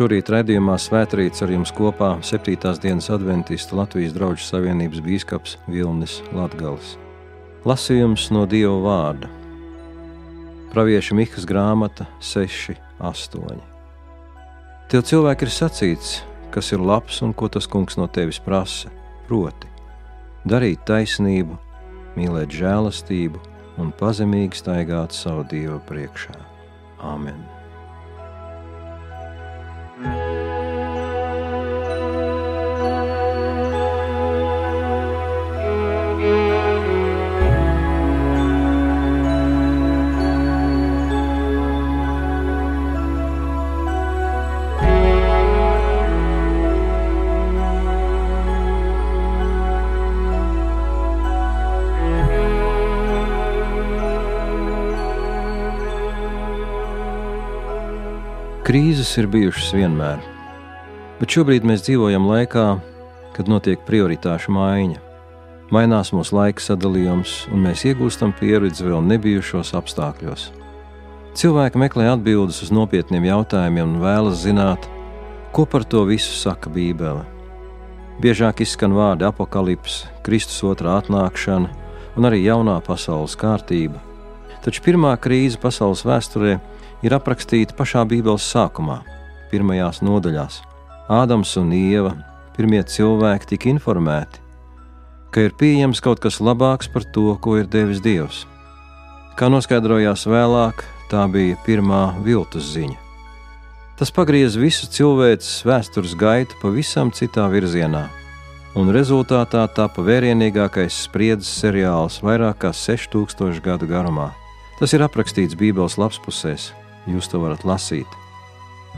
Šorīt redzējumā svētrīts ar jums kopā 7. dienas adventista Latvijas draugu savienības bīskaps Vilnis Latgals. Lasījums no Dieva vārda. Pravieša Mikas grāmata 6, 8. Tev cilvēki ir sacīts, kas ir labs un ko tas kungs no tevis prasa, proti, darīt taisnību, mīlēt žēlastību un pazemīgi staigāt savu Dievu priekšā. Āmen! Krīzes ir bijušas vienmēr, bet šobrīd mēs dzīvojam laikā, kad notiek prioritāšu maiņa. Mainās mūsu laika sadalījums, un mēs iegūstam pieredzi vēl nebijušos apstākļos. Cilvēki meklē atbildes uz nopietniem jautājumiem un vēlas zināt, ko par to visu saka Bībele. Biežāk izskan vārdi apakalips, Kristus otrā atnākšana un arī jaunā pasaules kārtība. Taču pirmā krīze pasaules vēsturē ir aprakstīti pašā Bībeles sākumā, pirmajās nodaļās. Ādams un Ieva, pirmie cilvēki, tika informēti, ka ir pieejams kaut kas labāks par to, ko ir devis Dievs. Kā noskaidrojās vēlāk, tā bija pirmā viltus ziņa. Tas pagriez visu cilvēces vēstures gaitu pavisam citā virzienā, un rezultātā tapa vērienīgākais spriedzes seriāls vairāk kā 6000 gadu garumā. Tas ir aprakstīts Bībeles lapspusēs, jūs to varat lasīt.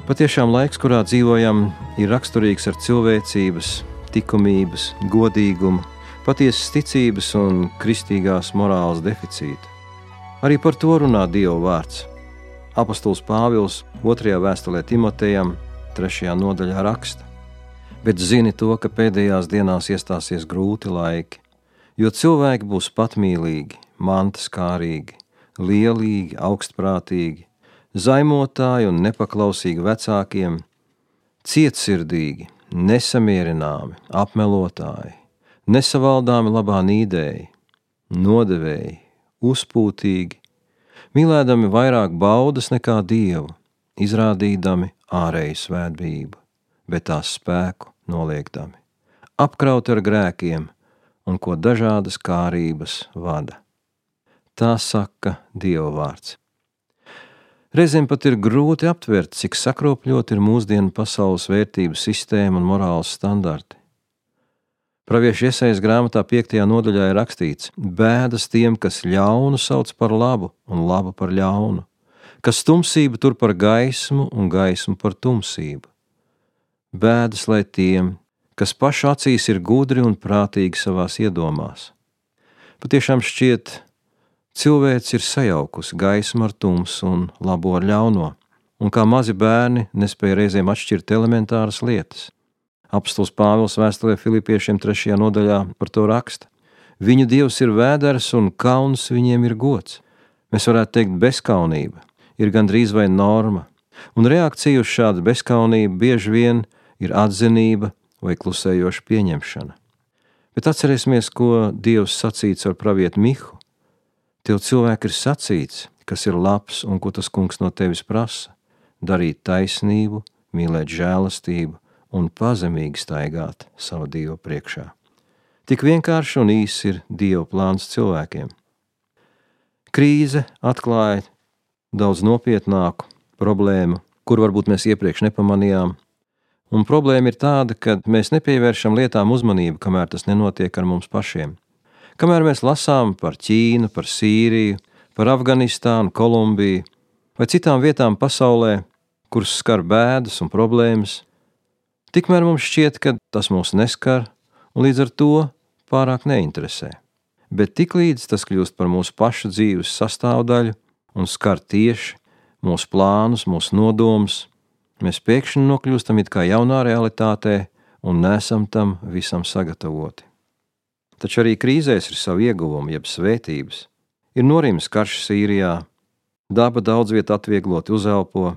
Patiešām laiks, kurā dzīvojam, ir raksturīgs ar cilvēcības, likumības, godīguma, patiesas ticības un kristīgās morāles deficītu. Arī par to runā Dieva vārds. Apostols Pāvils 2. vēstulē Timotejam, 3. nodaļā raksta: Bet zini to, ka pēdējās dienās iestāsies grūti laiki, jo cilvēki būs patmīlīgi, mantas kārīgi, lielīgi, augstprātīgi, zaimotāji un nepaklausīgi vecākiem, cietsirdīgi, nesamierināmi, apmelotāji, nesavaldāmi labā nīdēji, nodevēji, uzpūtīgi, mīlēdami vairāk baudas nekā dievu, izrādīdami ārēju svētbību, bet tās spēku noliekdami, apkrauti ar grēkiem un ko dažādas kārības vada. Tā saka Dieva vārds. Reizēm pat ir grūti aptvert, cik sakropļot ir mūsdienu pasaules vērtību sistēma un morāles standarti. Praviešu iesaistas grāmatā 5. nodaļā ir rakstīts: Bēdas tiem, kas ļaunu sauc par labu un labu par ļaunu, kas tumsību tur par gaismu un gaismu par tumsību. Bēdas lai tiem, kas pašu acīs ir gudri un prātīgi savās iedomās. Patiešām šķiet, Cilvēks ir sajaukusi gaismu ar tumsu un labo ar ļauno, un kā mazi bērni nespēja reizēm atšķirt elementāras lietas. Apstults Pāvils vēstulē Filipiešiem 3. nodaļā par to raksta. Viņu dievs ir vēders un kauns viņiem ir gods. Mēs varētu teikt, bezskaunība ir gandrīz vai norma, un reakcija uz šādu bezskaunību bieži vien ir atzinība vai klusējoša pieņemšana. Bet atcerēsimies, ko Dievs sacīts ar pravietu Mihu. Tev cilvēki ir sacīts, kas ir labs un ko tas kungs no tevis prasa - darīt taisnību, mīlēt žēlastību un pazemīgi staigāt savu Dievu priekšā. Tik vienkārši un īsi ir Dieva plāns cilvēkiem. Krīze atklāja daudz nopietnāku problēmu, kur varbūt mēs iepriekš nepamanījām. Un problēma ir tāda, ka mēs nepievēršam lietām uzmanību, kamēr tas nenotiek ar mums pašiem. Kamēr mēs lasām par Ķīnu, par Sīriju, par Afganistānu, Kolumbiju vai citām vietām pasaulē, kuras skar bēdas un problēmas, tikmēr mums šķiet, ka tas mūs neskar un līdz ar to pārāk neinteresē. Bet tiklīdz tas kļūst par mūsu pašu dzīves sastāvdaļu un skar tieši mūsu plānus, mūsu nodomus, mēs pēkšņi nokļūstam it kā jaunā realitātē un nesam tam visam sagatavoti. Taču arī krīzēs ir savi ieguvumi, jeb svētības. Ir norims karš Sīrijā, daba daudz vietā atviegloti uzelpo,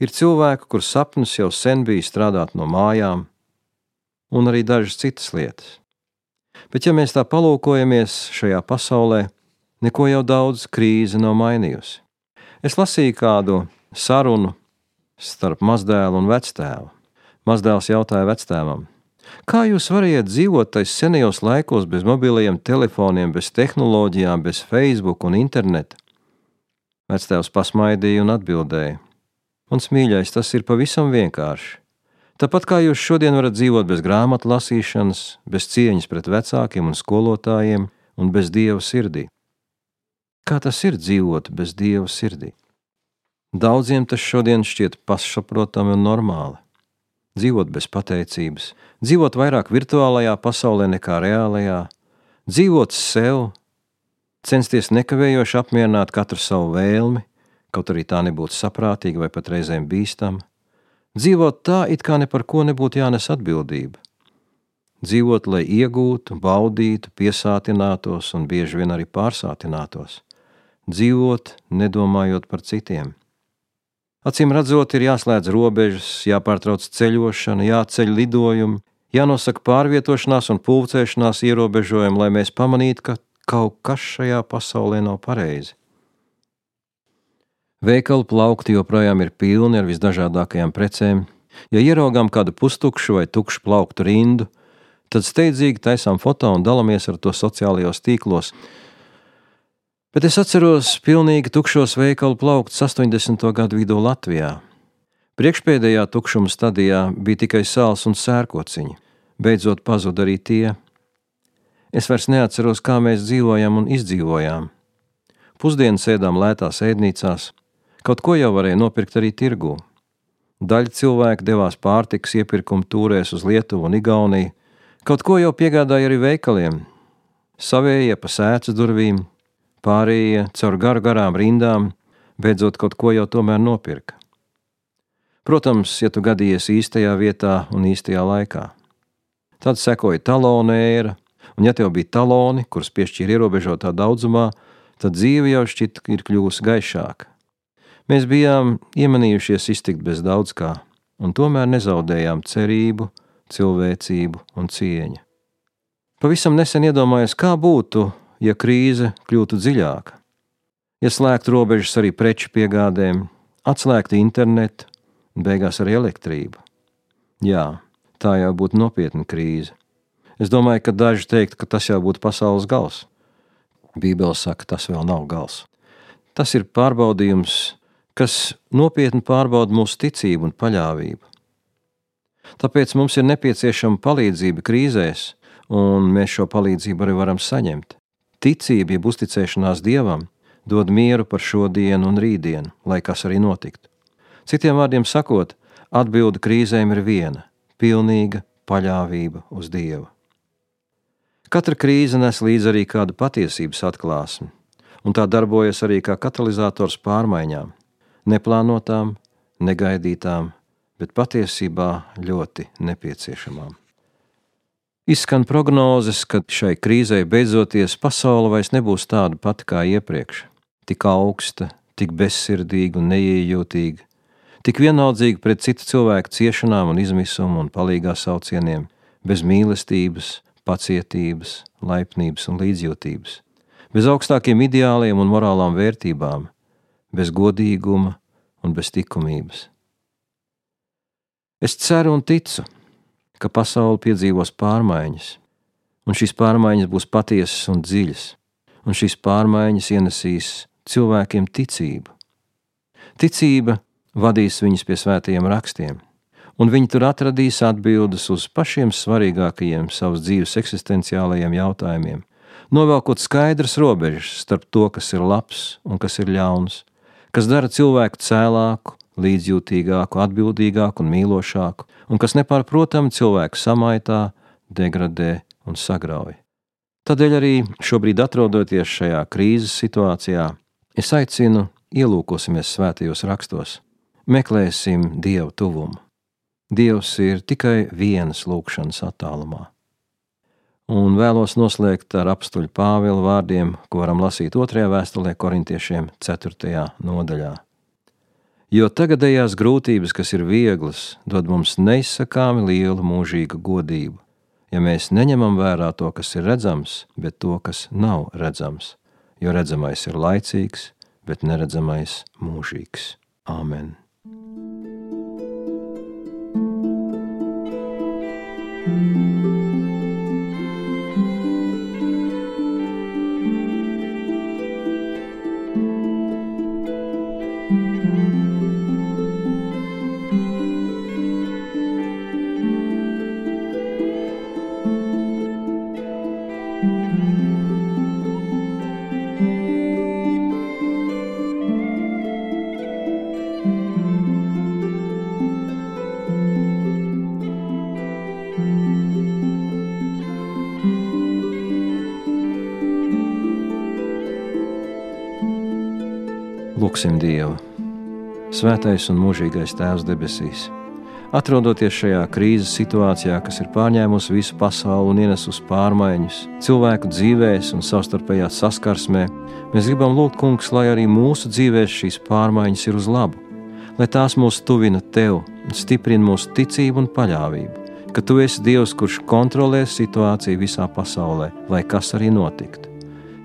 Ir cilvēki, kur sapnis jau sen bija strādāt no mājām, un arī dažas citas lietas. Bet, ja mēs tā palūkojamies šajā pasaulē, neko jau daudz krīze nav mainījusi. Es lasīju kādu sarunu starp mazdēlu un vectēvu. Mazdēls jautāja vectēvam, kā jūs varējāt dzīvot tais senajos laikos bez mobiliem telefoniem, bez tehnoloģijām, bez Facebook un interneta? Vectēvs pasmaidīja un atbildēja: Mans mīļais, tas ir pavisam vienkārši. Tāpat kā jūs šodien varat dzīvot bez grāmatu lasīšanas, bez cieņas pret vecākiem un skolotājiem un bez dieva sirdī. Kā tas ir dzīvot bez dieva sirdī? Daudziem tas šodien šķiet pašsaprotami un normāli. Dzīvot bez pateicības, dzīvot vairāk virtuālajā pasaulē nekā reālajā, dzīvot sev, censties nekavējoši apmierināt katru savu vēlmi, kaut arī tā nebūtu saprātīga vai pat reizēm bīstama Dzīvot tā, it kā ne par ko nebūtu jānes atbildība. Dzīvot, lai iegūtu, baudītu, piesātinātos un bieži vien arī pārsātinātos. Dzīvot, nedomājot par citiem. Acīm redzot, ir jāslēdz robežas, jāpārtrauc ceļošana, jāceļ lidojumi, jānosaka pārvietošanās un pulcēšanās ierobežojumi, lai mēs pamanītu, ka kaut kas šajā pasaulē nav pareizi. Veikalu plaukti joprojām ir pilni ar visdažādākajām precēm. Ja ieraugām kādu pustukšu vai tukšu plauktu rindu, tad steidzīgi taisām foto un dalāmies ar to sociālajos tīklos. Bet es atceros pilnīgi tukšos veikalu plauktus 80. gadu vidū Latvijā. Priekšpēdējā tukšuma stadijā bija tikai sāls un sērkociņi. Beidzot pazuda arī tie. Es vairs neatceros, kā mēs dzīvojam un izdzīvojām. Pusdienas ēdām lētās ēdnīcās, Kaut ko jau varēja nopirkt arī tirgū. Daļa cilvēku devās pārtikas iepirkuma tūrēs uz Lietuvu un Igauniju, kaut ko jau piegādāja arī veikaliem. Savējie pa sēcas durvīm, pārējie caur garu garām rindām, beidzot kaut ko jau tomēr nopirka. Protams, ja tu gadījies īstajā vietā un īstajā laikā. Tad sekoja talona ēra, un ja tev bija taloni, kurus piešķīra ierobežotā daudzumā, tad dzīve jau šķiet ir kļuvusi gaišāka. Mēs bijām iemanījušies iztikt bez daudz kā, un tomēr nezaudējām cerību, cilvēcību un cieņu. Pavisam nesen iedomājos, kā būtu, ja krīze kļūtu dziļāka, ja slēgtu robežas arī preču piegādēm, atslēgtu internetu un beigās arī elektrību. Jā, tā jau būtu nopietna krīze. Es domāju, ka daži teiktu, ka tas jau būtu pasaules gals. Bībele saka, tas vēl nav gals. Tas ir pārbaudījums kas nopietni pārbauda mūsu ticību un paļāvību. Tāpēc mums ir nepieciešama palīdzība krīzēs, un mēs šo palīdzību arī varam saņemt. Ticība, jeb uzticēšanās Dievam, dod mieru par šodienu un rītdienu, lai kas arī notiktu. Citiem vārdiem sakot, atbilde krīzēm ir viena - pilnīga paļāvība uz Dievu. Katra krīze nes līdzi arī kādu patiesības atklāsmi, un tā darbojas arī kā katalizators pārmaiņām neplānotām, negaidītām, bet patiesībā ļoti nepieciešamām. Izskan prognozes, ka šai krīzei beidzoties pasaule vairs nebūs tāda pati kā iepriekš, tik augsta, tik bezsirdīga un neiejūtīga, tik vienaldzīga pret citu cilvēku ciešanām un izmisumu un palīgā saucieniem, bez mīlestības, pacietības, laipnības un līdzjūtības, bez augstākiem ideāliem un morālām vērtībām, bez godīguma un bez likumības. Es ceru un ticu, ka pasaule piedzīvos pārmaiņas, un šīs pārmaiņas būs patiesas un dziļas, un šīs pārmaiņas ienesīs cilvēkiem ticību. Ticība vadīs viņus pie svētajiem rakstiem, un viņi tur atradīs atbildes uz pašiem svarīgākajiem savas dzīves eksistenciālajiem jautājumiem, novelkot skaidras robežas starp to, kas ir labs un kas ir ļauns, kas dara cilvēku cēlāku, līdzjūtīgāku, atbildīgāku un mīlošāku, un kas nepārprotami cilvēku samaitā, degradē un sagrauj. Tādēļ arī šobrīd, atrodoties šajā krīzes situācijā, es aicinu ielūkosimies svētajos rakstos, meklēsim Dievu tuvumu. Dievs ir tikai vienas lūkšanas attālumā un vēlos noslēgt ar apstuļu Pāvila vārdiem, ko varam lasīt otrajā vēstulē korintiešiem, 4. nodaļā. Jo tagadējās grūtības, kas ir vieglas, dod mums neizsakāmi lielu mūžīgu godību, ja mēs neņemam vērā to, kas ir redzams, bet to, kas nav redzams, jo redzamais ir laicīgs, bet neredzamais mūžīgs. Āmen! Lūksim Dievu! Svētais un mūžīgais Tēvs debesīs! Atrodoties šajā krīzes situācijā, kas ir pārņēmusi visu pasauli un ienesusi pārmaiņas cilvēku dzīvēs un savstarpējā saskarsmē, mēs gribam lūgt, Kungs, lai arī mūsu dzīvēs šīs pārmaiņas ir uz labu, lai tās mūs tuvina Tev un stiprina mūsu ticību un paļāvību, ka Tu esi Dievs, kurš kontrolē situāciju visā pasaulē, lai kas arī notiktu.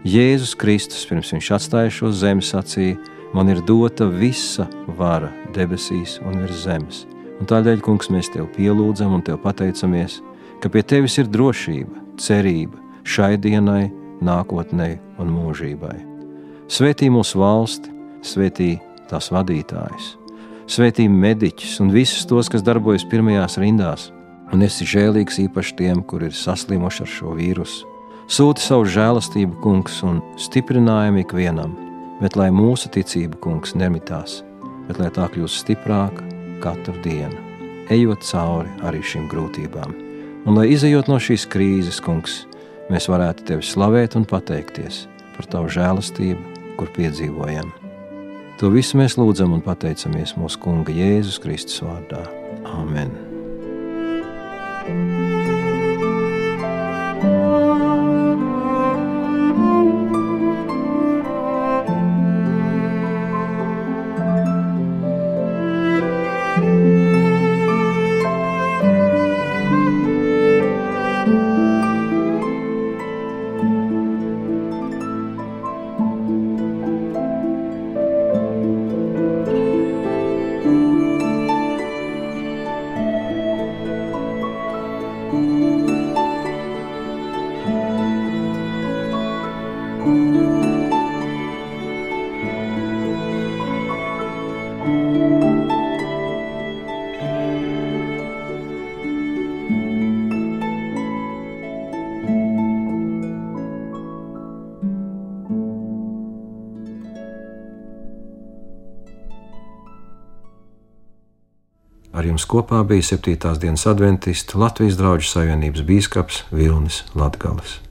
Jēzus Kristus, pirms Viņš atstāja šo zemi, sacīja: man ir dota visa vara debesīs un virs zemes. Un tādēļ, Kungs, mēs Tev pielūdzam un Tev pateicamies, ka pie Tevis ir drošība, cerība šai dienai, nākotnē un mūžībai. Svētī mūsu valsti, svētī tās vadītājus, svētī mediķus un visus tos, kas darbojas pirmajās rindās, un esi žēlīgs īpaši tiem, kur ir saslimuši ar šo vīrusu. Sūti savu žēlastību, kungs, un stiprinājumu ikvienam, bet lai mūsu ticība, kungs, nemitās, bet lai tā kļūst stiprāka katru dienu, ejot cauri arī šīm grūtībām. Un lai izējot no šīs krīzes, kungs, mēs varētu tevi slavēt un pateikties par tavu žēlastību, kur piedzīvojam. To visu mēs lūdzam un pateicamies mūsu Kunga Jēzus Kristus vārdā. Āmen! Ar jums kopā bija 7. dienas adventists Latvijas draugu savienības bīskaps Vilnis Latgales.